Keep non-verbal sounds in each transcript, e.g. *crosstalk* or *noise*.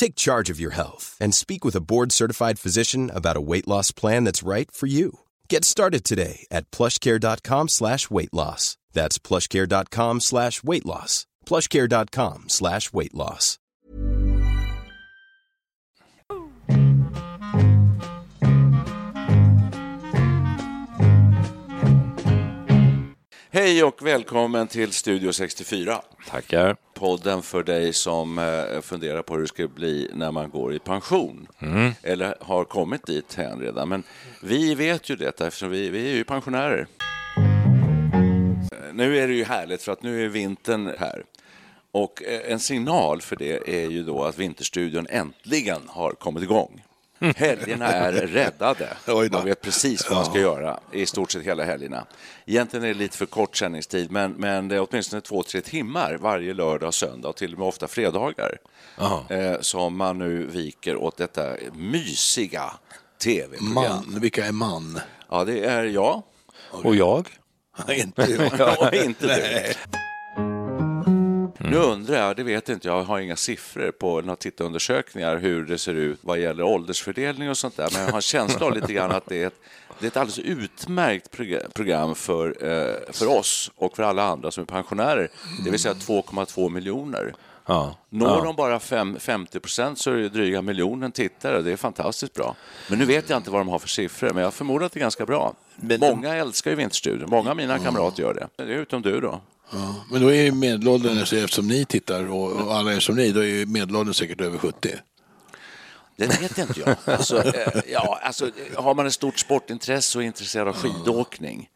Take charge of your health and speak with a board-certified physician about a weight loss plan that's right for you. Get started today at plushcare.com slash weight loss. That's plushcare.com slash weight loss. plushcare.com slash weight loss. Hej och välkommen till Studio 64. Tackar. Podden för dig som eh, funderar på hur det ska bli när man går i pension. Mm. Eller har kommit dit hän redan. Men vi vet ju detta eftersom vi, vi är ju pensionärer. Eh, Nu är det ju härligt för att nu är vintern här. Och eh, en signal för det är ju då att Vinterstudion äntligen har kommit igång. Helgerna är räddade. *laughs* Man vet precis vad man ska göra i stort sett hela helgerna. Egentligen är det lite för kort sändningstid, men, men det är åtminstone två, tre timmar varje lördag och söndag och till och med ofta fredagar eh, som man nu viker åt detta mysiga tv-program. Man, vilka är man? Ja, det är jag. Och jag? *laughs* Inte *laughs* Ja, inte du. Nu undrar jag, det vet inte jag, jag har inga siffror på några tittarundersökningar hur det ser ut vad gäller åldersfördelning och sånt där, men jag har en känsla av lite grann att det är ett, det är ett alldeles utmärkt prog- program för, eh, för oss och för alla andra som är pensionärer, det vill säga 2,2 miljoner. Ja. Når de bara fem, 50 procent så är det dryga miljonen tittare. Det är fantastiskt bra. Men nu vet jag inte vad de har för siffror, men jag förmodar att det är ganska bra. Många älskar ju Vinterstudion. Många av mina kamrater gör det. Det är utom du då. Men då är ju medelåldern, så eftersom ni tittar och, och alla är som ni, då är ju medelåldern säkert över 70. Det vet inte jag. Alltså, eh, ja, alltså, har man ett stort sportintresse och är intresserad av skidåkning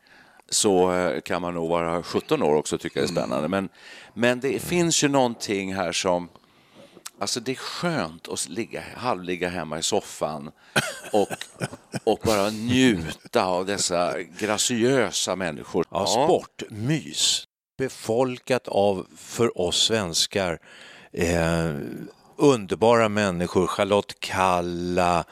så eh, kan man nog vara 17 år också och tycka det är spännande. Men, men det finns ju någonting här som... Alltså det är skönt att ligga, halvligga hemma i soffan och, och bara njuta av dessa graciösa människor. Ja, sportmys. Befolkat av, för oss svenskar, eh, underbara människor. Charlotte Kalla,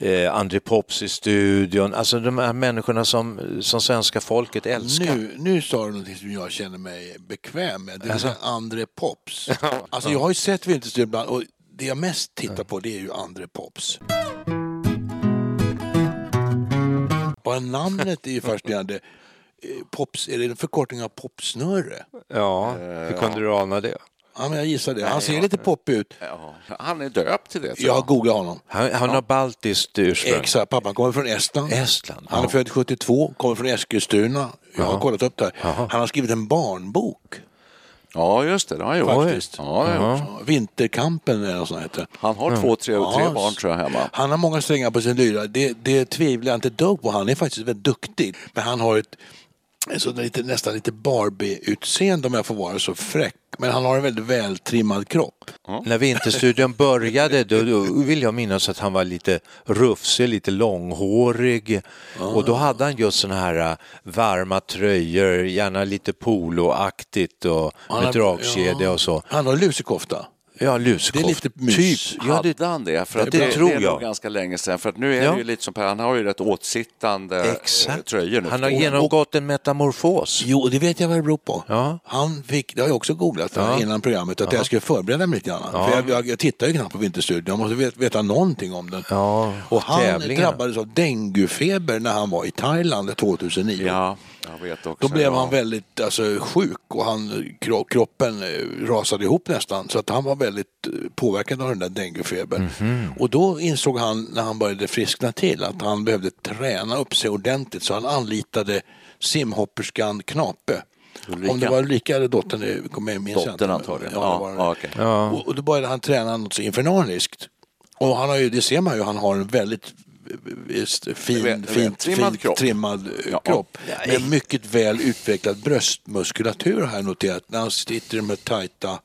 eh, André Pops i studion. Alltså de här människorna som, som svenska folket älskar. Nu, nu sa du någonting som jag känner mig bekväm med. Det är Alltså? André Pops. *laughs* Alltså jag har ju sett Vinterstudion ibland och det jag mest tittar på det är ju André Pops. Bara namnet är ju fascinerande. Eh, Pops, är det en förkortning av popsnöre? Ja, hur kunde du ana det? Ja, men jag gissar det. Han ser lite poppig ut. Ja, han är döpt till det. Jag googlar honom. Han, han har baltiskt ursprung. Exakt, pappan kommer från Estland. Estland, Han är född 72, kommer från Eskilstuna. Jag har kollat upp det här. Han har skrivit en barnbok. Ja, just det. Det har han gjort. Faktiskt. Ja, har. Ja, Vinterkampen eller något sånt heter. Han har två, tre, tre Ja, barn tror jag hemma. Han har många strängar på sin lyra. Det, det tvivlar jag inte ett dugg på. Han är faktiskt väldigt duktig. Men han har ett så lite, nästan lite Barbie-utseende om jag får vara så fräck. Men han har en väldigt vältrimmad kropp. När Vinterstudion började då, då vill jag minnas att han var lite rufsig, lite långhårig och då hade han just såna här äh, varma tröjor, gärna lite poloaktigt och Han med har- dragkedja ja. och så. Han har lusekofta. Ja, luskoft. Det är lite mys. Typ. Ja, det, Hade han det? För att det det, tror det är jag. nog ganska länge sedan. För att nu är Ja. det ju lite som Per, han har ju rätt åtsittande eh, Exakt. tröjor nu. Han har genomgått en metamorfos. Jo, det vet jag vad det beror på. Ja. Han fick, det har jag också googlat Ja. innan programmet, att jag skulle förbereda mig lite grann. Ja. För jag, jag, jag tittar ju knappt på Vinterstudion, jag måste veta, veta någonting om den. Ja, och han tävlingarna. drabbades av denguefeber när han var i Thailand 2009. Ja, ja. Jag vet också, Då blev ja. han väldigt alltså, sjuk och han, kro- kroppen eh, rasade ihop nästan. Så att han var väldigt eh, påverkad av den där denguefebern. Mhm. Och då insåg han när han började friskna till att han behövde träna upp sig ordentligt. Så han anlitade simhopperskan Knape. Ulrika. Om det var Ulrika eller dottern, det kommer jag minns Dottern antagligen. Ja, Ja, det var det. ja. Och, och då började han träna något så infernaliskt. Och han har ju, det ser man ju, han har en väldigt fin, fint, Trimmad fint kropp. trimmad eh, Ja. kropp. Med mycket väl utvecklad bröstmuskulatur har jag noterat när han sitter i de här tajta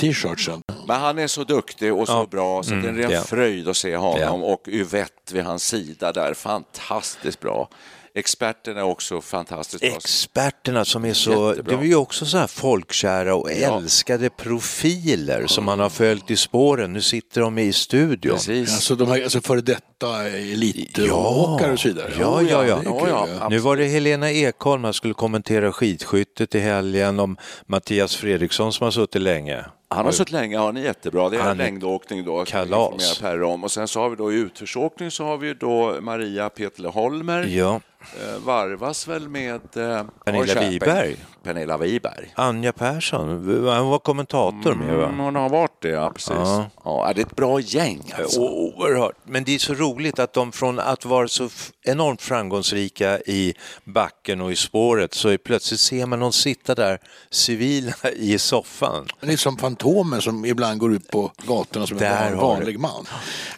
t-shirtsen. Men han är så duktig och så bra så det är en ren ja. fröjd att se honom. Och Yvette vid hans sida där, fantastiskt bra. Experten är också fantastiskt bra. Experterna som är så, Jättebra. de är ju också så här folkkära och Ja. älskade profiler som man har följt i spåren. Nu sitter de i studion. Precis. Alltså de här alltså före detta elitåkare och så vidare. Ja, ja, ja. det Ja, kul, ja. ja. Nu var det Helena Ekholm, han skulle kommentera skidskyttet i helgen om Mattias Fredriksson som har suttit länge. Han har suttit länge, han är jättebra. Det är Han längdåkning då. kalas. om. Och sen så har vi då i utförsåkning så har vi då Maria Petle Holmer. Ja, Eh, varvas väl med eh, Pernilla. Wiberg. Pernilla Wiberg. Anja Persson, han var kommentator med va? Mm, hon har varit det, ja precis. Ja. Ja. det är ett bra gäng alltså. Oerhört. Men det är så roligt att de från att vara så enormt framgångsrika i backen och i spåret så är plötsligt ser man någon sitta där civila i soffan. Det är som Fantomen som ibland går ut på gatorna som Där en har vanlig man.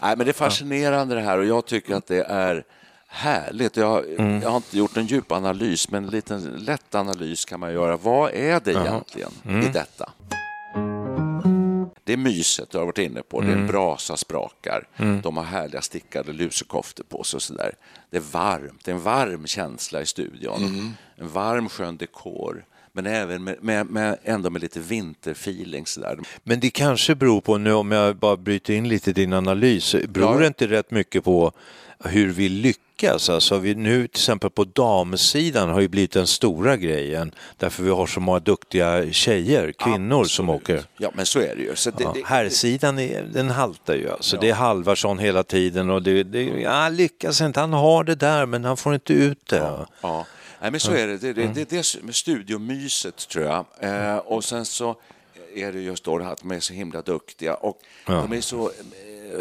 Nej, men det är fascinerande det här och jag tycker att det är härligt. Jag, Mm. jag har inte gjort en djup analys, men en liten lätt analys kan man göra. Vad är det egentligen Mm. i detta? Det är myset, du har varit inne på. Det är Mm. en brasa sprakar. De har härliga stickade lusekoftor på sig och sådär. Det är varmt, det är en varm känsla i studion. En varm skön dekor. Men även med, med, med, ändå med lite vinterfeeling sådär. Men det kanske beror på, nu om jag bara bryter in lite i din analys, beror Ja. det inte rätt mycket på hur vi lyckas? Alltså vi nu till exempel på damsidan har ju blivit den stora grejen därför vi har så många duktiga tjejer, kvinnor som Absolut. åker. Ja, men så är det ju. Så det, Ja, det, herrsidan är, den haltar ju. Alltså. Det är Halvarsson hela tiden och det, det, ja, lyckas inte. Han har det där men han får inte ut det. Ja, Nej, men så är det. Det, det, det är det med studiomyset, tror jag. Eh, och sen så är det just då det att de är så himla duktiga och de är så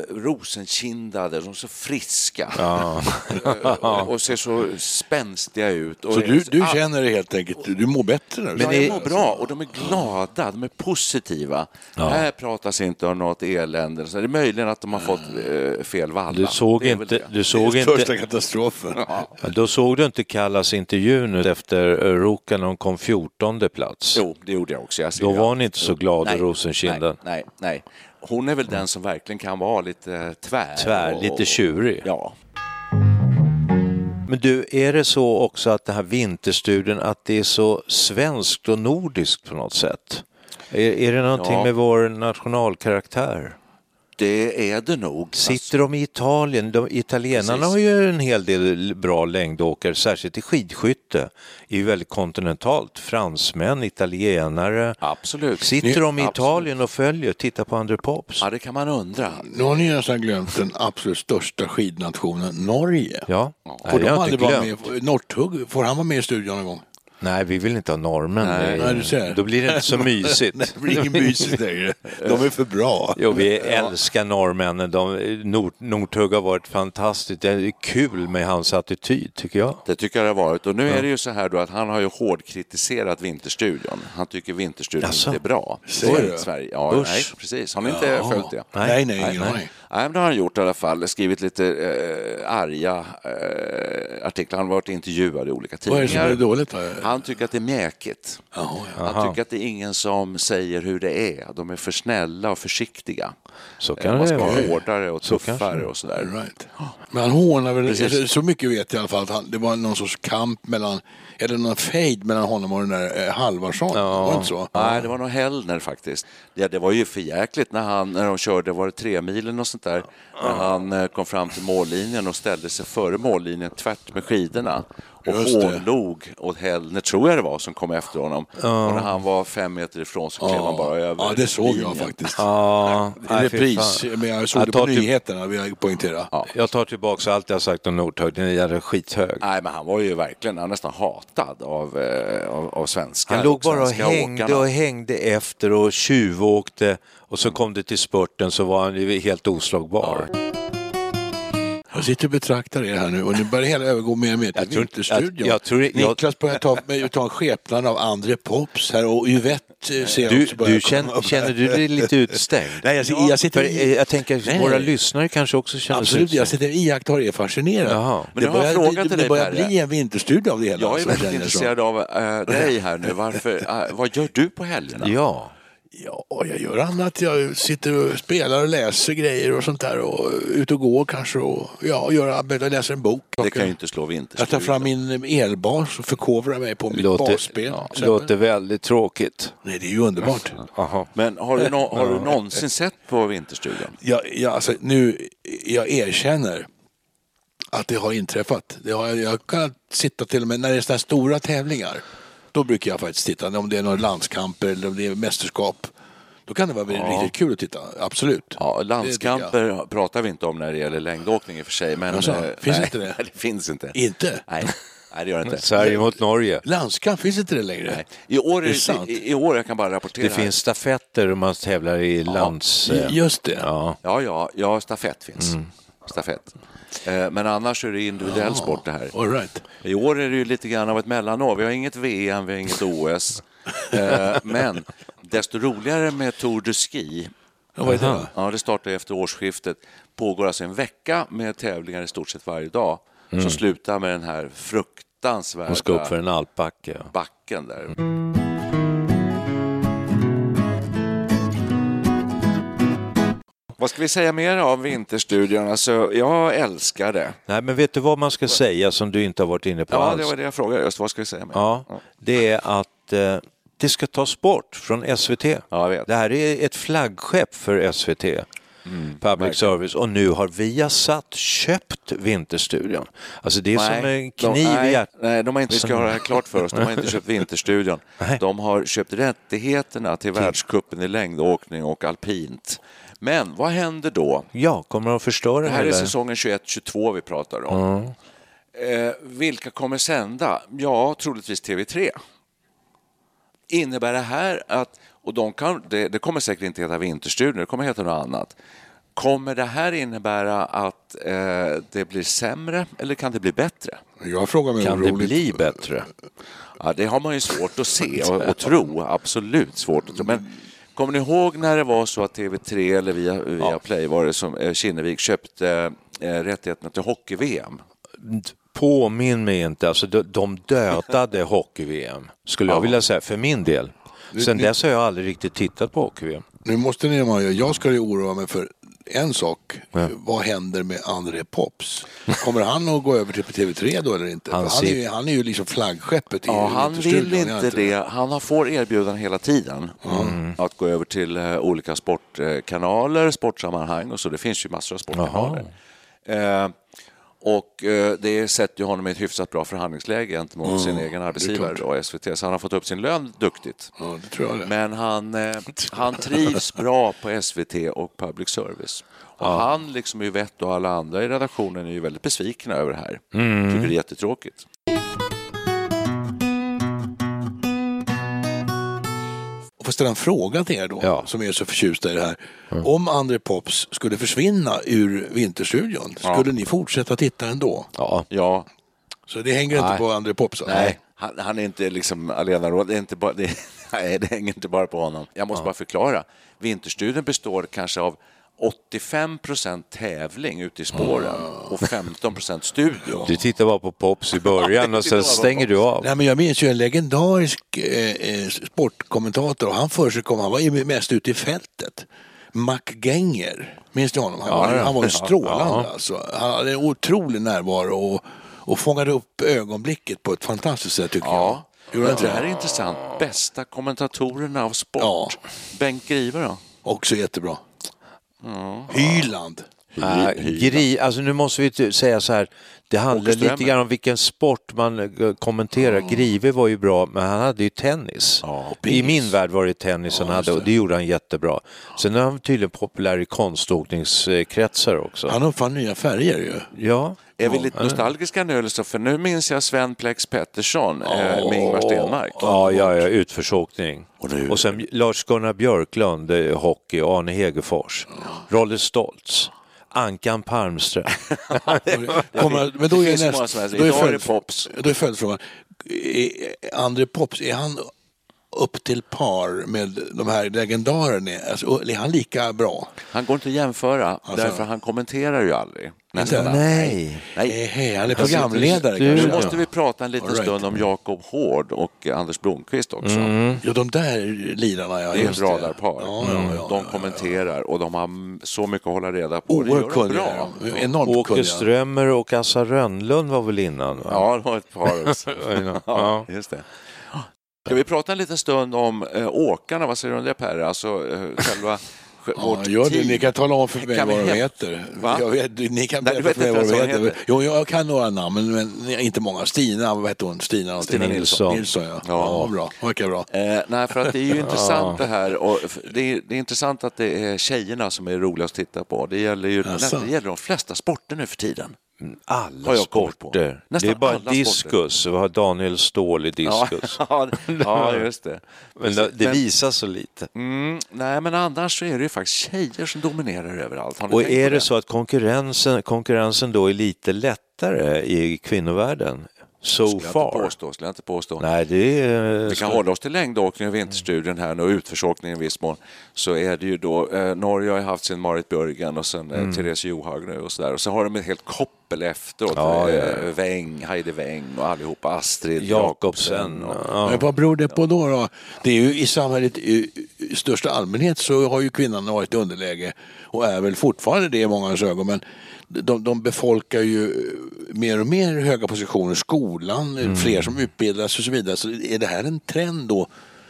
rosenkindade, de är så friska Eh, *laughs* och ser så spänstiga ut. Och Så du, du Ah, känner det helt enkelt, du mår bättre nu? Ja, det- jag mår bra och de är glada, de är positiva. Här pratas inte om något elände. Så det är möjligen att de har fått eh, fel valla. Du såg inte, du såg det är största inte, katastrofen. *laughs* Ja. då såg du inte Kallas intervju nu efter eh, Ruka när hon kom 14 plats. Jo, det gjorde jag också. Jag Då var hon inte så glad i Nej, rosenkinden. Nej, nej, nej. Hon är väl den som verkligen kan vara lite tvär. Tvär, och- lite tjurig. Ja. Men du, är det så också att den här vinterstudien, att det är så svenskt och nordiskt på något sätt? Är, är det någonting Ja. med vår nationalkaraktär? Det är det nog. Sitter de i Italien? De, italienarna Precis. har ju en hel del bra längdåkare, särskilt i skidskytte. Det är ju väldigt kontinentalt. Fransmän, italienare. Absolut. Sitter de i Absolut. Italien och följer, tittar på André Pops? Ja, det kan man undra. Nu har ni nästan glömt den absolut största skidnationen, Norge. Ja, Får Nej, de jag har aldrig glömt. med? Northug, får han vara med i studion någon gång? Nej, vi vill inte ha norrmän. Nej, nej, du ser. Då blir det inte så mysigt. *laughs* Nej, det blir inget mysigt längre. De är för bra. Jo, vi älskar norrmännen. De, Nord, Nordtugg har varit fantastiskt. Det är kul med hans attityd, tycker jag. Det tycker jag det har varit. Och nu är det ju så här då att han har ju hårdkritiserat Vinterstudion. Han tycker Vinterstudion Jaså? inte är bra. Säger i du? Sverige. Ja, nej, precis. Har ni inte följt det? Nej, nej, ingen aning. Nej, men det har han gjort i alla fall. Skrivit lite eh, arga eh, artiklar. Han har varit intervjuad i olika Vad är det som tidningar. är dåligt? Då? Han tycker att det är mjäkigt. Jaha, ja. Han tycker att det är ingen som säger hur det är. De är för snälla och försiktiga. Så Eh, kan Man det ska vara. hårdare och Så tuffare det. och sådär. Right. Men han hånar väl, Precis. så mycket vet jag i alla fall, att han, det var någon sorts kamp mellan, eller någon fejd mellan honom och den där eh, Halvarsson. Var det inte så? Nej, det var nog Hellner faktiskt. Ja, det var ju för jäkligt när, han, när de körde, var det tremilen och sånt där, när han eh, kom fram till mållinjen och ställde sig före mållinjen tvärt med skidorna och hånlog åt Hellner, tror jag det var, som kom efter honom. Och när han var fem meter ifrån så klev han bara över Ja, det såg jag faktiskt. Ja, fy Repris, men jag såg Jag det på till- nyheterna, vill jag poängtera. Ja. Jag tar tillbaka allt jag sagt om Nordhög, den är jävla skithög. Nej, men han var ju verkligen, han var nästan hatad av, eh, av, av svenskar. Han låg bara och svenska hängde åkarna. och hängde efter och tjuvåkte och så kom det till spurten så var han ju helt oslagbar. Jag sitter och betraktar er här nu och nu börjar hela övergå mer och mer till Jag Vinterstudion. jag- jag jag- Niklas börjar ta, ta en skepnad av André Pops här och Yvette eh, ser jag Du, också du känner, känner du dig lite utstängd? Nej, jag, jag sitter För, jag tänker Nej, våra lyssnare kanske också känner Absolut, sig jag utstängda. sitter och iakttar er fascinerad. Jaha. Men jag börjar, frågat det, till det dig, börjar bli en vinterstudie av det hela. Jag är så väldigt intresserad av äh, dig här nu. Varför, äh, *laughs* vad gör du på helgerna? Ja, Ja, jag gör annat. Jag sitter och spelar och läser grejer och sånt där. Och ut och går kanske. Och ja, gör, jag läser en bok. Det kan ju inte slå Jag vinterstudion. tar fram min elbas och förkovrar mig på mitt låter, basspel. ja, exempel. låter väldigt tråkigt. Nej, det är ju underbart. Aha. Men har du, nå- har du någonsin sett på Vinterstudion? Jag, jag, alltså, nu, jag erkänner att det har inträffat. Det har, jag har kunnat sitta till och med när det är sådana stora tävlingar. Då brukar jag faktiskt titta. Om det är några landskamper eller om det är mästerskap. Då kan det vara riktigt kul att titta. Absolut. Ja, landskamper pratar vi inte om när det gäller längdåkning i och för sig. Men, Jaså, eh, finns nej, inte det? *laughs* det finns inte. Inte? Nej, nej det gör det inte. *laughs* Sverige mot Norge. Landskamp, finns inte det längre? Nej. I, år är, Är det sant? i, I år, jag kan bara rapportera. Det här. finns stafetter och man tävlar i lands... eh, Just det. Ja. Ja, ja, ja, stafett finns. Stafett. Eh, Men annars är det individuell sport det här. All right. I år är det ju lite grann av ett mellanår. Vi har inget VM, vi har inget OS. *laughs* Eh, Men desto roligare med Tour de Ski. Ja, vad är det då? Ja, det startar efter årsskiftet. Pågår alltså en vecka med tävlingar i stort sett varje dag. Som slutar med den här fruktansvärda Man ska upp för en alpbacke. backen där. Vad ska vi säga mer av Vinterstudion? Alltså, jag älskar det. Nej, men vet du vad man ska säga som du inte har varit inne på Ja, alls? det var det jag frågade just. Vad ska vi säga mer? Ja, det är att eh, det ska tas bort från SVT. Ja. Det här är ett flaggskepp för SVT. Mm, Public service och nu har Viasat köpt Vinterstudion. Alltså det är som en kniv de, i nej, hjärtat. nej, de har inte, vi ska ha det här klart för oss. De har inte köpt *laughs* Vinterstudion. Nej. De har köpt rättigheterna till världscupen i längdåkning och alpint. Men vad händer då? Ja, kommer de att förstöra Det här är hela- säsongen 21-22 vi pratar om. Eh, vilka kommer sända? Ja, troligtvis TV3. Innebär det här att, och de kan, det, det kommer säkert inte heta Vinterstudion, det kommer heta något annat. Kommer det här innebära att eh, det blir sämre eller kan det bli bättre? Jag frågar mig Kan det bli bättre? Ja, det har man ju svårt att se *laughs* och, och tro. Absolut svårt att tro. Men kommer ni ihåg när det var så att TV3 eller via, via Play var det som eh, Kinnevik köpte eh, rättigheterna till hockey-VM? Påminn mig inte, alltså de, de dödade *laughs* hockey-VM, skulle jag Ja. vilja säga, för min del. Sen dess har jag aldrig riktigt tittat på hockey-VM. Nu måste ni vara, jag ska ju oroa mig för en sak. Vad händer med André Pops? Kommer han att gå över till TV3 då eller inte? Han Han, han, är, ju, han är ju liksom flaggskeppet i Ja, han Vinterstudion, vill han inte det. Han har får erbjudanden hela tiden att gå över till eh, olika sportkanaler, sportsammanhang och så. Det finns ju massor av sportkanaler. Eh, och eh, det sätter ju honom i ett hyfsat bra förhandlingsläge gentemot sin egen arbetsgivare då, SVT. Så han har fått upp sin lön duktigt. Ja, det tror jag det. Men han, eh, han trivs bra på SVT och public service. Och han, liksom Yvette och alla andra i redaktionen, är ju väldigt besvikna över det här. Tycker det är jättetråkigt. Får ställa en fråga till er då, Ja. som är så förtjusta i det här. Om André Pops skulle försvinna ur Vinterstudion, skulle ni fortsätta titta ändå? Ja, Ja, Så det hänger inte Nej. på André Pops? alltså? Nej, han, han är inte liksom allenaråd. Det är inte bara, *laughs* det, nej, det hänger inte bara på honom. Jag måste bara förklara. Vinterstudion består kanske av 85 procent tävling ute i spåren och 15 procent studio. du tittar bara på Pops i början *laughs* och sen stänger du av. Nej, men jag minns ju en legendarisk eh, eh, sportkommentator. Han förekom, han var ju mest ute i fältet. Mac Genger, minns ni honom? Han, var, han var ju strålande alltså. Han hade en otrolig närvaro och, och fångade upp ögonblicket på ett fantastiskt sätt tycker Ja, jag. Gjorde det här är intressant. Bästa kommentatorerna av sport. Ja. Bengt Grive då? Också jättebra. Hyland. Nej, gri, alltså nu måste vi säga så här, det handlar lite grann om vilken sport man eh, kommenterar. Grive var ju bra, men han hade ju tennis. Ja, I min värld var det tennis han hade och det gjorde han jättebra. Sen är han tydligen populär i konståkningskretsar också. Han uppfann nya färger ju. Ja, Är vi lite nostalgiska nu så? För nu minns jag Sven Plex Pettersson eh, med Ingvar Stenmark. ja, ja, ja utförsåkning. Och nu- Och sen Lars-Gunnar Björklund, eh, hockey, Arne Hegerfors, Rolle Stoltz, Ankan Palmström. *laughs* Kommer, men då det är, näst, då är, Idag är det följd, Pops. då är följdfrågan, André Pops, är han upp till par med de här legendarerna? Alltså, är han lika bra? Han går inte att jämföra, därför han kommenterar ju aldrig. Nästan. Nej. Nej. Eh, hej, han är programledare du- Nu kanske? måste vi prata en liten right. stund om Jakob Hård och Anders Blomqvist också. Ja, de där lirarna, ja. Det är ett radarpar. Ja, ja, ja, de ja, kommenterar och de har så mycket att hålla reda på. Oerhört kunniga. Enormt Åke kunniga. Strömmer och Assa Rönnlund var väl innan? Va? Ja, det var ett par också. *laughs* Ja. Just det. Ska vi prata en liten stund om äh, åkarna? Vad säger du om det Per? Alltså äh, själva Ja, vårt gör det. Ni kan tala om för mig Kan vad de heter. Va? Jag vet, ni kan berätta för mig vad de heter. heter. Jo, jag kan några namn, men inte många. Stina, vad hette hon? Stina. Stina Nilsson. Nilsson, ja. Ja. ja. bra. Verkar bra. Eh, nej, för att det är ju *laughs* intressant det här. Och det, är, det är intressant att det är tjejerna som är roligast att titta på. Det gäller ju Jaså? det gäller de flesta sporter nu för tiden. Alla Har jag sporter. Nästan det är bara diskus. Vi har Daniel Ståhl i diskus. *laughs* Ja, ja, *laughs* just det. Men det, det visas så lite. Mm, nej, men annars så är det ju faktiskt tjejer som dominerar överallt. Och är på det så att konkurrensen, konkurrensen då är lite lättare i kvinnovärlden? So Skulle jag inte far? påstå. Skulle jag inte påstå. Nej, det är... Vi kan hålla oss till längdåkning och vinterstudien här nu och utförsåkning i viss mån. Så är det ju då, eh, Norge har haft sin Marit Björgen och sen eh, Therese Johaug nu och sådär. Och så har de ett helt koppel efteråt. Ja, eh, ja, ja. Weng, Heidi Weng och allihopa, Astrid Jakobsen. och, Ja. Men vad beror det på då, då? Det är ju i samhället i, i största allmänhet så har ju kvinnan varit i underläge och är väl fortfarande det i många ögon. Men de, de befolkar ju mer och mer höga positioner, skolan, fler som utbildas och så vidare. Så är det här en trend då?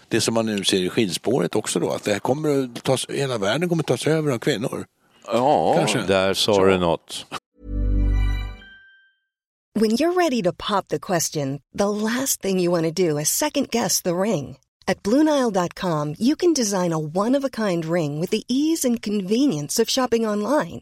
Det som man nu ser i skidspåret också då, att det här kommer att tas, hela världen kommer att tas över av kvinnor. Ja, Kanske. Där sa du något. When you're ready to pop the question, the last thing you want to do is second guess the ring. At Bluenile.com, you can design a one of a kind ring with the ease and convenience of shopping online.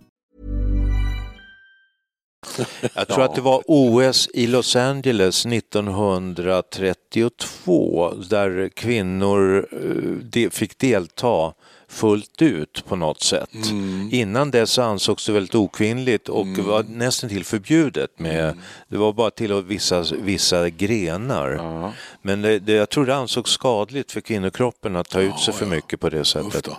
Jag tror att det var OS i Los Angeles 1932 där kvinnor eh, fick delta fullt ut på något sätt. Innan dess ansågs det väldigt okvinnligt och var nästan till förbjudet. Med, Det var bara till vissa, vissa grenar. Men det, det, jag tror det ansågs skadligt för kvinnokroppen att ta ut sig för mycket på det sättet.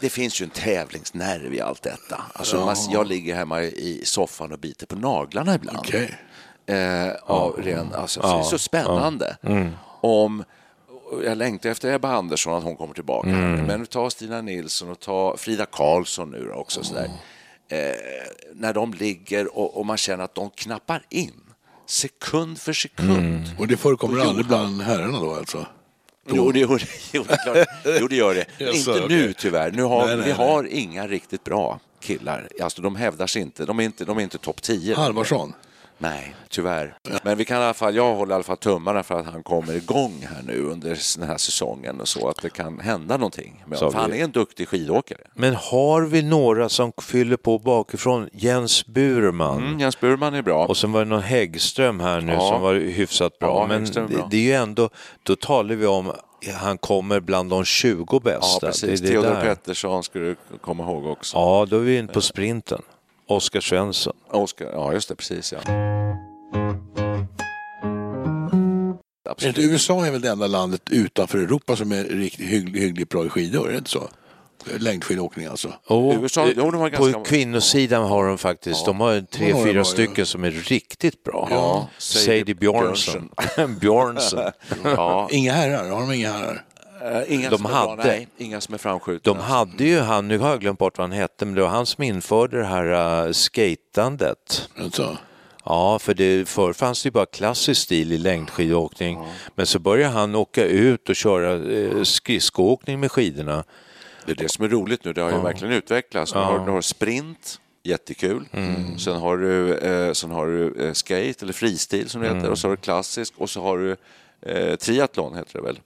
Det finns ju en tävlingsnerv i allt detta. Alltså, man, jag ligger hemma i soffan och biter på naglarna ibland. Okej. Eh, av ren, alltså, så Det är så spännande. Om, jag längtar efter Ebba Andersson, att hon kommer tillbaka. Men ta Stina Nilsson och ta Frida Karlsson nu också. Sådär. Eh, när de ligger och, och man känner att de knappar in sekund för sekund. Och det förekommer aldrig bland herrarna då alltså? Jo, det, jo, det, *laughs* jo, det, är klart. jo, det gör det. *laughs* Jaså, Inte okej. nu tyvärr. Nu har, Nej, nej, vi nej. har inga riktigt bra. killar. Alltså, de hävdar sig inte. De är inte, de är inte topp 10. Halvarsson. Nej, tyvärr. Men vi kan i alla fall, jag håller i alla fall tummarna för att han kommer igång här nu under den här säsongen och så att det kan hända någonting. Men, för han är en duktig skidåkare. Men har vi några som fyller på bakifrån? Jens Burman. Mm, Jens Burman är bra. Och sen var det någon Häggström här nu Ja. som var hyfsat bra. Ja, Men bra. det är ju ändå, då talar vi om han kommer bland de 20 ja, bästa. precis. Det är det Theodor. Pettersson ska du komma ihåg också. Ja, då är vi inne på sprinten. Oskar Svensson. Oskar, ja, just det, precis ja. Inte USA är väl det enda landet utanför Europa som är riktigt hyggligt, hyggligt bra i skidor, är det inte så? Längdskidåkning alltså. USA, eh, jo, de har på ganska- kvinnosidan har de faktiskt, de har tre, de har de fyra ju. stycken som är riktigt bra. Ja, Sadie, Sadie Björnsson. Björnsson. *laughs* Ja, Inga herrar, har de inga herrar? Eh, inga De som är bra, hade- nej, inga som är framskjutna. De hade ju han, nu har jag glömt bort vad han hette, men det var han som införde det här uh, skatandet. Alltså. Ja, för det, förr fanns det ju bara klassisk stil i längdskidåkning. Men så började han åka ut och köra eh, skridskoåkning med skidorna. Det är det som är roligt nu, det har ju verkligen utvecklats. Nu har, du har sprint, jättekul. Mm. Sen har du, eh, sen har du eh, skate, eller fristil som det Mm. heter, och så har du klassisk och så har du eh, triathlon, heter det väl?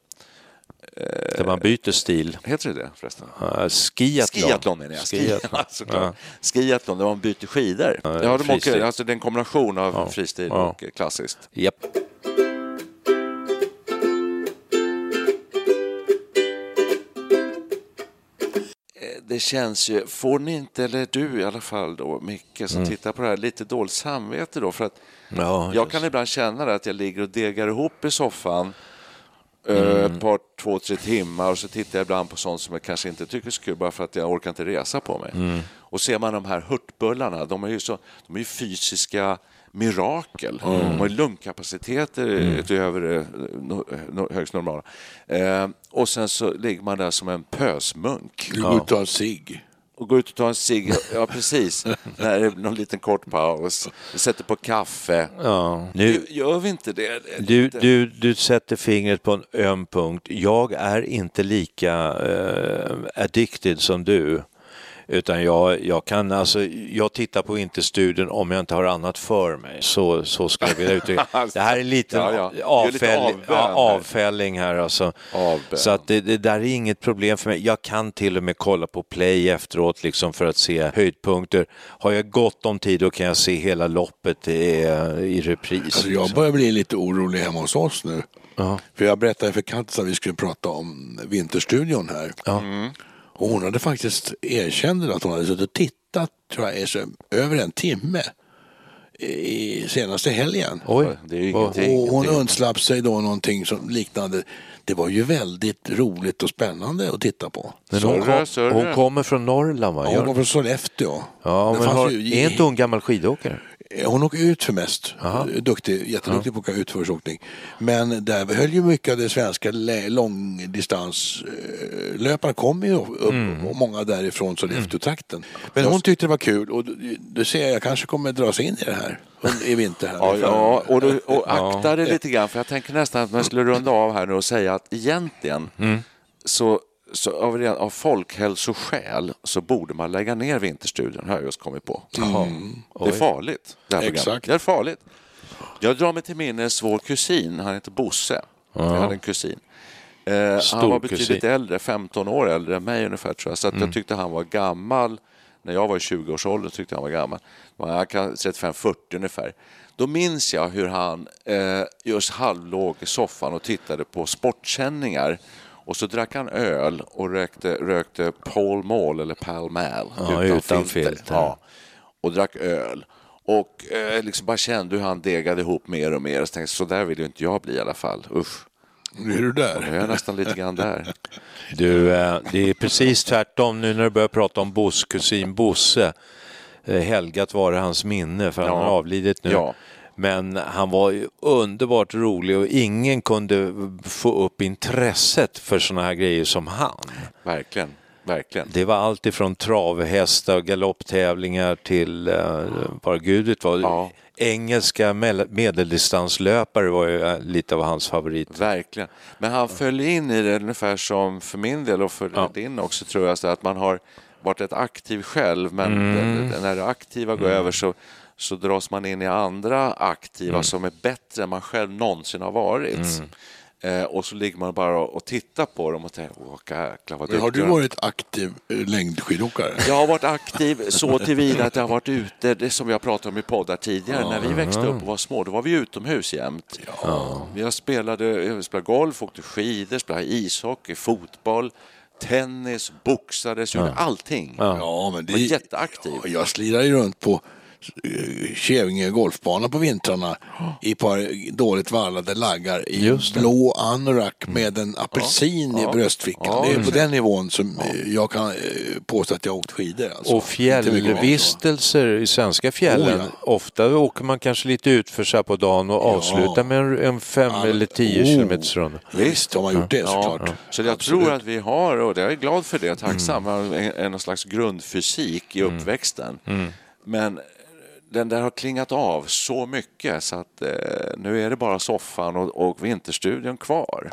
Där man byter stil. Heter det det förresten? Uh, skiathlon. Skiathlon menar jag. Skiathlon. *laughs* Ja, såklart. Skiathlon, där man byter skidor. Ja, de åker, alltså det är en kombination av Ja. fristil Ja. och eh, klassiskt. Japp. Eh, Det känns ju, får ni inte, eller du i alla fall då, Micke, som tittar på det här, lite dåligt samvete då? För att Mm. Ja, jag just. kan ibland känna det att jag ligger och degar ihop i soffan eh, Mm. ett par, två, tre timmar och så tittar jag ibland på sånt som jag kanske inte tycker är så kul bara för att jag orkar inte resa på mig. Mm. Och ser man de här hurtbullarna, de är ju, så, de är ju fysiska mirakel. Mm. De har ju lungkapaciteter utöver det no, no, högst normala. Eh, och sen så ligger man där som en pösmunk Du går ut och tar en cigg. Och går ut och tar en cigg. Ja, precis. När det är någon liten kort paus. Vi sätter på kaffe. Ja. Nu, Gör vi inte det? Du, du, du sätter fingret på en öm punkt. Jag är inte lika eh, addicted som du. Utan jag, jag kan alltså, jag tittar på Vinterstudion om jag inte har annat för mig. Så, så ska jag vilja uttrycka *laughs* det. här är en liten Ja, ja. Lite avfäll, här. avfälling här alltså. Avbön. Så att det, det där är inget problem för mig. Jag kan till och med kolla på play efteråt liksom för att se höjdpunkter. Har jag gott om tid då kan jag se hela loppet i, i repris. Alltså jag liksom. börjar bli lite orolig hemma hos oss nu. Ja. För jag berättade för Katza att vi skulle prata om Vinterstudion här. Ja. Och hon hade faktiskt erkänt att hon hade suttit och tittat, tror jag, över en timme i senaste helgen. Oj, Det är ju ingenting. Och hon undslapp sig då någonting som liknande. Det var ju väldigt roligt och spännande att titta på. Men hon, Sörre, kom, sörre. hon kommer från Norrland va? Hon Gör- kom från Sollefteå. Ja, Det men har, ju- är inte hon gammal skidåkare? Hon åker ut för mest. Duktig, jätteduktig på att åka utförsåkning. Men där höll ju mycket av det svenska långdistanslöparna kommer ju upp Mm. och många därifrån Sollefteå-trakten. Men hon tyckte det var kul och du, ser jag kanske kommer dras in i det här i vinter. Här. Ja, ja och, du, och *laughs* akta dig lite grann, för jag tänker nästan att man skulle runda av här nu och säga att egentligen Mm. så, så av, av folkhälsoskäl så borde man lägga ner Vinterstudion, har jag just kommit på. Det är farligt, det här programmet. Exakt. Det är farligt. Jag drar mig till minnes vår kusin, han heter Bosse. Jag hade en kusin. Eh, han var betydligt kusin. äldre, 15 år äldre än mig ungefär tror jag. Så att jag tyckte han var gammal. När jag var i 20-årsåldern tyckte han var gammal. Han kan 35-40 ungefär. Då minns jag hur han eh, just halvlåg i soffan och tittade på sportsändningar. Och så drack han öl och rökte, rökte Pall Mall eller Pall Mall Ja, utan filter. Ja, och drack öl. Och eh, liksom bara kände hur han degade ihop mer och mer. Så tänkte så där vill ju inte jag bli i alla fall. Usch, Nu är du nu är där. jag nästan lite grann där. *laughs* Du, eh, det är precis tvärtom nu när du börjar prata om Boss kusin Bosse. Eh, helgat var det hans minne för han Ja. har avlidit nu. Ja. Men han var ju underbart rolig och ingen kunde få upp intresset för sådana här grejer som han. Verkligen, verkligen. Det var allt ifrån travhästar och galopptävlingar till eh, vad gud vet vad. Ja. Engelska medeldistanslöpare var ju eh, lite av hans favorit. Verkligen. Men han föll in i det ungefär som för min del och för Ja. din också tror jag, så att man har varit rätt aktiv själv, men Mm. när det aktiva går över så, så dras man in i andra aktiva Mm. som är bättre än man själv någonsin har varit. Eh, och så ligger man bara och tittar på dem och tänker, åh jäklar vad Men har du duktiga de är." varit aktiv eh, längdskidåkare? Jag har varit aktiv så tillvida att jag har varit ute, det som jag pratade om i poddar tidigare. När vi växte upp och var små, då var vi utomhus jämt. Jag spelade, jag spelade golf, åkte skidor, spelade ishockey, fotboll, tennis, boxades, gjorde allting. Ja, men det Var jätteaktiv. Ja, Jag slirar ju runt på Kävinge golfbana på vintrarna i ett par dåligt vallade laggar i blå anorak med en apelsin i bröstfickan. Ja, det är på den nivån som eh, jag kan eh, påstå att jag har åkt skidor. Alltså. Och fjällvistelser i svenska fjällen. Oh, Ofta åker man kanske lite ut för sig på dagen och avslutar med en, en fem eller tio Oh. kilometers runda. Visst har man gjort det såklart. Så jag Absolut. tror att vi har, och jag är glad för det, tacksam, en, en någon slags grundfysik i uppväxten. Men den där har klingat av så mycket så att eh, nu är det bara soffan och, och vinterstudion kvar.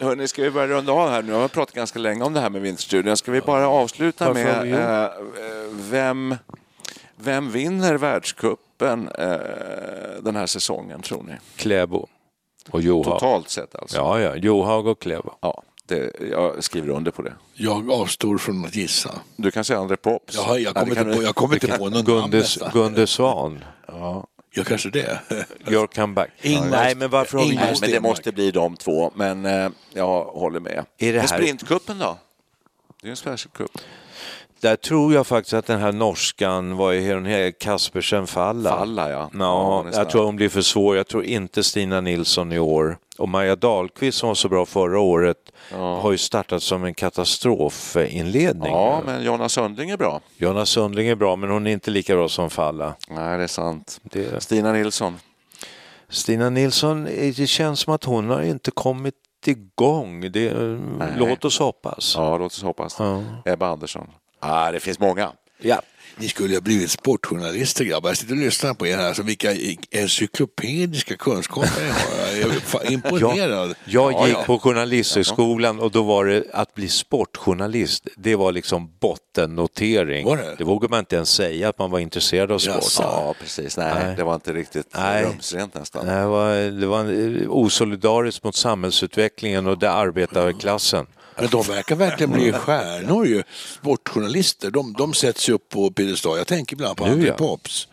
Hörni, ska vi börja runda av här nu? Jag har pratat ganska länge om det här med vinterstudion. Ska vi bara avsluta vi med eh, vem, vem vinner världscupen eh, den här säsongen, tror ni? Kläbo och Johaug. Totalt sett alltså? Ja, ja. Johaug och Kläbo. Ja, det, jag skriver under på det. Jag avstår från att gissa. Du kan säga André Pops. Jag, har, jag Ja, kommer inte på, jag kommer inte på någon namn Gunde, nästan. Gunde Svan. Ja, kanske det. Your comeback. Ingmar- Nej, men varför har vi Ingmar Nej, men det måste bli de två. Men eh, jag håller med. Är det här- sprintcupen då? Det är en special cup. Där tror jag faktiskt att den här norskan, vad är hon Kaspersen Falla. Falla, ja. Ja, Ja, jag tror hon blir för svår. Jag tror inte Stina Nilsson i år. Och Maja Dahlqvist som var så bra förra året har ju startat som en katastrofinledning. Ja, men Jonas Sundling är bra. Jonas Sundling är bra, men hon är inte lika bra som Falla. Nej, det är sant. Det... Stina Nilsson. Stina Nilsson, eh, det känns som att hon har inte kommit igång. Det... Låt oss hoppas. Ja, låt oss hoppas. Ja. Ebba Andersson. Ah, det finns många. Ja. Ni skulle ha blivit sportjournalister grabbar. Jag sitter och lyssnar på er här. Alltså, vilka encyklopediska kunskaper ni har. Jag är *laughs* imponerad. Jag Ja, gick ja. på Journalisthögskolan och då var det att bli sportjournalist. Det var liksom bottennotering. Var det? vågar man inte ens säga att man var intresserad av sport. Jaså. Ja, precis. Nej, Nej. det var inte riktigt Nej. rumsrent nästan. Det var, det var eh, osolidariskt mot samhällsutvecklingen och det arbetarklassen. Men de verkar verkligen bli stjärnor ju. Sportjournalister, de, de sätts ju upp på piedestal. Jag tänker ibland på Nu, André ja. Pops.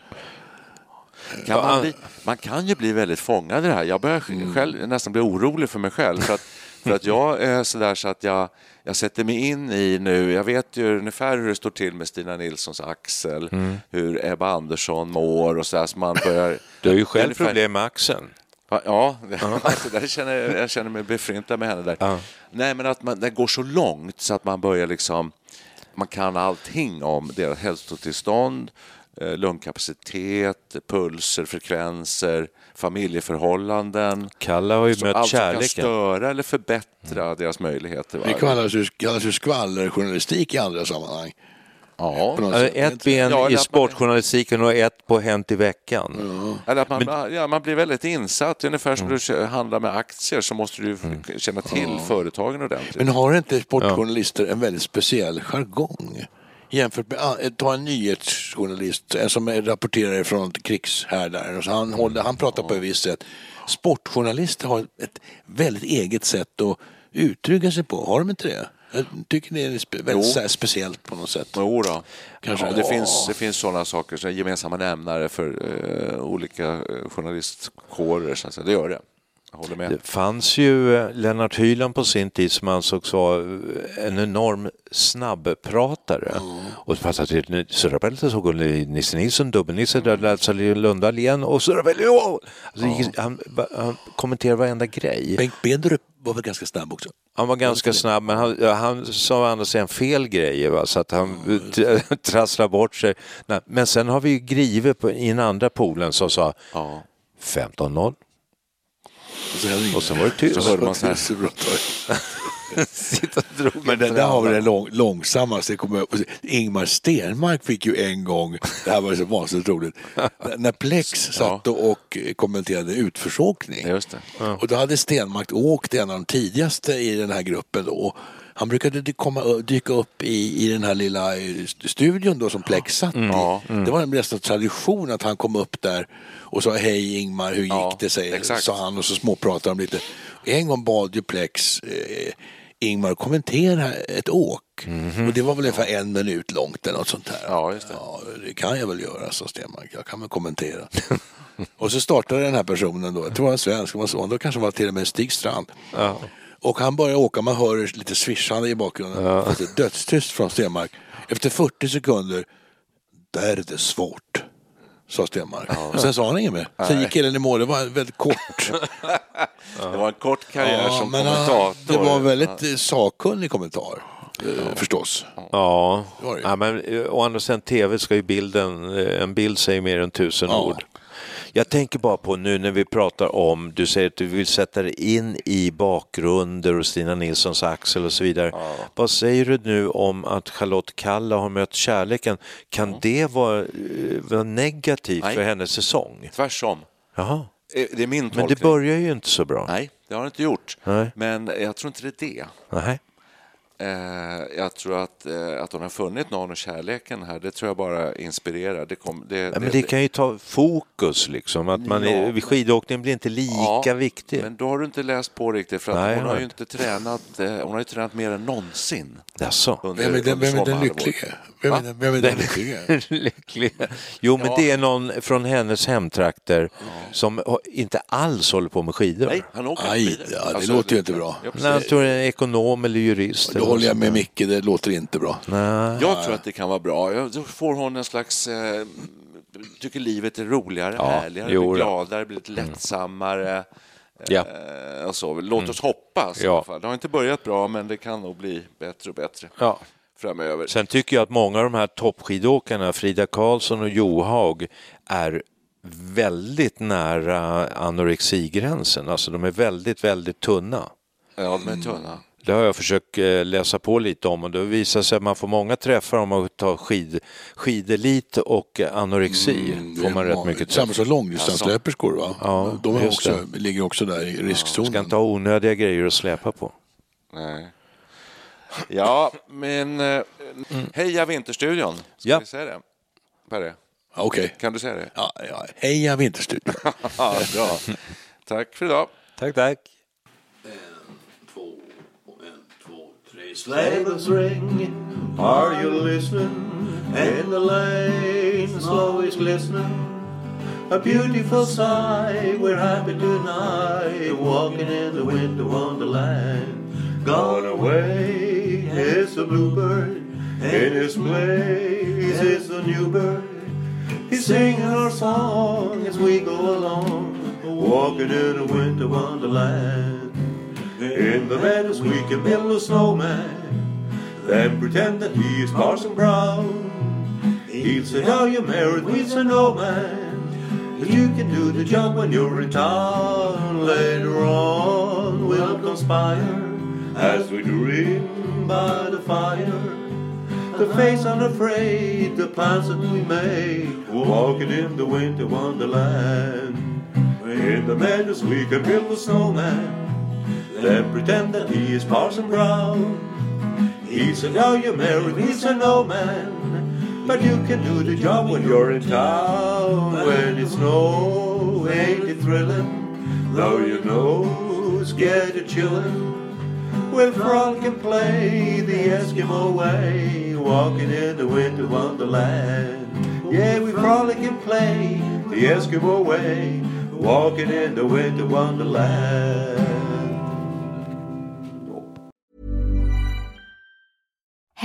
Kan man, bli, man kan ju bli väldigt fångad i det här. Jag börjar Mm. själv nästan bli orolig för mig själv. För att, *laughs* för att jag är sådär så att jag, jag sätter mig in i nu, jag vet ju ungefär hur det står till med Stina Nilssons axel, Mm. hur Ebba Andersson mår och sådär. Så man börjar... Du har ju själv ungefär- problem med axeln. Ja, Ja, *laughs* alltså, där känner, jag- jag känner mig befryntad med henne där. Ja. Nej, men att man, det går så långt så att man börjar liksom... Man kan allting om deras hälsotillstånd, eh, lungkapacitet, pulser, frekvenser, familjeförhållanden. Kalle har ju Så mött allt som kan kärleken. störa eller förbättra deras möjligheter. va? Det kallas ju, kallas ju skvallerjournalistik i andra sammanhang. Ja, sätt. Ett ben Ja, i sportjournalistiken och ett på Hänt i veckan. eller att man, ja, man blir väldigt insatt. Ungefär som du handlar med aktier så måste du känna till företagen ordentligt. Men har inte sportjournalister en väldigt speciell jargong? Jämfört med, ta en nyhetsjournalist en som rapporterar från krigshärdar. Han, håller, han pratar på ett visst sätt. Sportjournalister har ett väldigt eget sätt att uttrycka sig på. Har de inte det? Jag tycker det är väldigt Jo. så här speciellt på något sätt. Jo då. Kanske. Ja, det, finns, det finns sådana saker, så gemensamma nämnare för eh, olika eh, journalistkårer. Så att säga. Det gör det. Det fanns ju eh, Lennart Hyland på sin tid som ansågs vara eh, en enorm snabbpratare. Och det fanns att Surrapelta så går Nisse Nilsson, Dubbel-Nisse, mm. Lundahl igen och Surrapelta. Oh! Alltså, han, han kommenterade varenda grej. Bengt Bedrup var väl ganska snabb också? Han var ganska snabb, men han, han sa å andra sidan fel grejer, va? så att han t- *laughs* trasslade bort sig. Men sen har vi ju Grive på, i den andra poolen som sa Ja. 15-0. Och sen var det tyst. Så hörde man så här. Så bra. *laughs* Sitta och drog Men det där har vi det lång, långsammaste. Ingmar Stenmark fick ju en gång, det här var ju så vansinnigt roligt, *laughs* när- Plex satt och, kommenterade utförsåkning. Just det. Och då hade Stenmark åkt en av de tidigaste i den här gruppen då. Han brukade komma, dyka upp i, i den här lilla eh, studion då som Plex satt i. Det var nästan tradition att han kom upp där och sa hej Ingmar, hur gick Ja, det? Exakt. sa han och så småpratade de lite. En gång bad ju Plex eh, Ingmar kommentera ett åk. Och det var väl ungefär en minut långt eller något sånt där. Ja, just det. Ja, det kan jag väl göra, sa Stenmark. Jag kan väl kommentera. *laughs* och så startade den här personen då, jag tror han var svensk, var så, då kanske var till och med Stig Strand. Och han börjar åka, man hör lite svischande i bakgrunden. Ja. Det är dödstyst från Stenmark. Efter 40 sekunder, där är det svårt. Sa Stenmark. Och sen sa han inget mer. Sen gick killen i mål, det var väldigt kort. Det var en kort karriär som men, kommentator. ah, det var en väldigt eh, sakkunnig kommentar. eh, Förstås. Ja, var det. ja men eh, å andra sidan tv ska ju bilden, eh, en bild säger mer än tusen Ja. ord. Jag tänker bara på nu när vi pratar om, du säger att du vill sätta dig in i bakgrunder och Stina Nilssons Axel och så vidare. Vad säger du nu om att Charlotte Kalla har mött kärleken? Kan det vara, eh, vara negativt Nej. för hennes säsong? Tvärsom. Jaha, Eh, Det är min tolkning. men det börjar ju inte så bra. Nej, det har det inte gjort. Nej. Men jag tror inte det är det. Nej. Eh, jag tror att, eh, att hon har funnit någon och kärleken här, det tror jag bara inspirerar. Det, kom, det, men det kan ju ta fokus liksom, att man är, Ja. skidåkningen blir inte lika Ja, viktig. Men då har du inte läst på riktigt, för att Nej, hon har ju inte. tränat, eh, hon har ju tränat mer än någonsin. Jaså? Under, Vem är den, vem är den lycklige? Vem är den, vem är den lycklige? Lyckliga. Jo, men Ja. det är någon från hennes hemtrakter som inte alls håller på med skidor. Nej, han åker Aj, skidor. ja, det låter ju inte bra. Nej, jag tror det är en ekonom eller jurist. Då håller jag med sånt Micke, det låter inte bra. Nej. Jag tror att det kan vara bra. Jag- Då får hon en slags... Eh, tycker livet är roligare, Ja, härligare, jo blir gladare, blir lite lättsammare. Ja. Eh, och så. Låt oss hoppas i Ja. alla fall. Det har inte börjat bra, men det kan nog bli bättre och bättre Ja. framöver. Sen tycker jag att många av de här toppskidåkarna, Frida Karlsson och Johaug, är väldigt nära anorexigränsen. Alltså de är väldigt, väldigt tunna. Ja, de är tunna. Det har jag försökt eh, läsa på lite om och det visar sig att man får många träffar om man tar skid, skidelit och anorexi. får man rätt mycket Samma som långdistanslöperskor va? Ja, De också, ligger också där i Ska riskzonen. inte ha onödiga grejer att släpa på. Nej. Ja, men... Eh, Heja Vinterstudion! Ska Ja. vi säga det? Perre, Ja, Okej. kan du säga det? Ja, ja. Heja Vinterstudion. *laughs* Ja, bra. Tack för idag. Tack, tack. Sleigh bells ring, are you listening? In the lane, snow is glistening. A beautiful sight, we're happy tonight, walking in the winter wonderland. Gone away is the bluebird, in his place is the new bird. He's singing our song as we go along, walking in the winter wonderland. In the meadows we can build a snowman, then pretend that he is Parson Brown. He'll say, how you married, we say no man, but you can do the job when you're in town. Later on we'll conspire as we dream by the fire. The face unafraid, the plans that we made, walking in the winter wonderland. In the meadows we can build a snowman, then pretend that he is Parson Brown. He said, "How you married?" he's said, "No, man, but you can do the job when you're in town. When it's snow, ain't it thrilling? Though you know, get of chillin'." We'll frolic and play the Eskimo way, walking in the winter wonderland. Yeah, we frolic and play the Eskimo way, walking in the winter wonderland.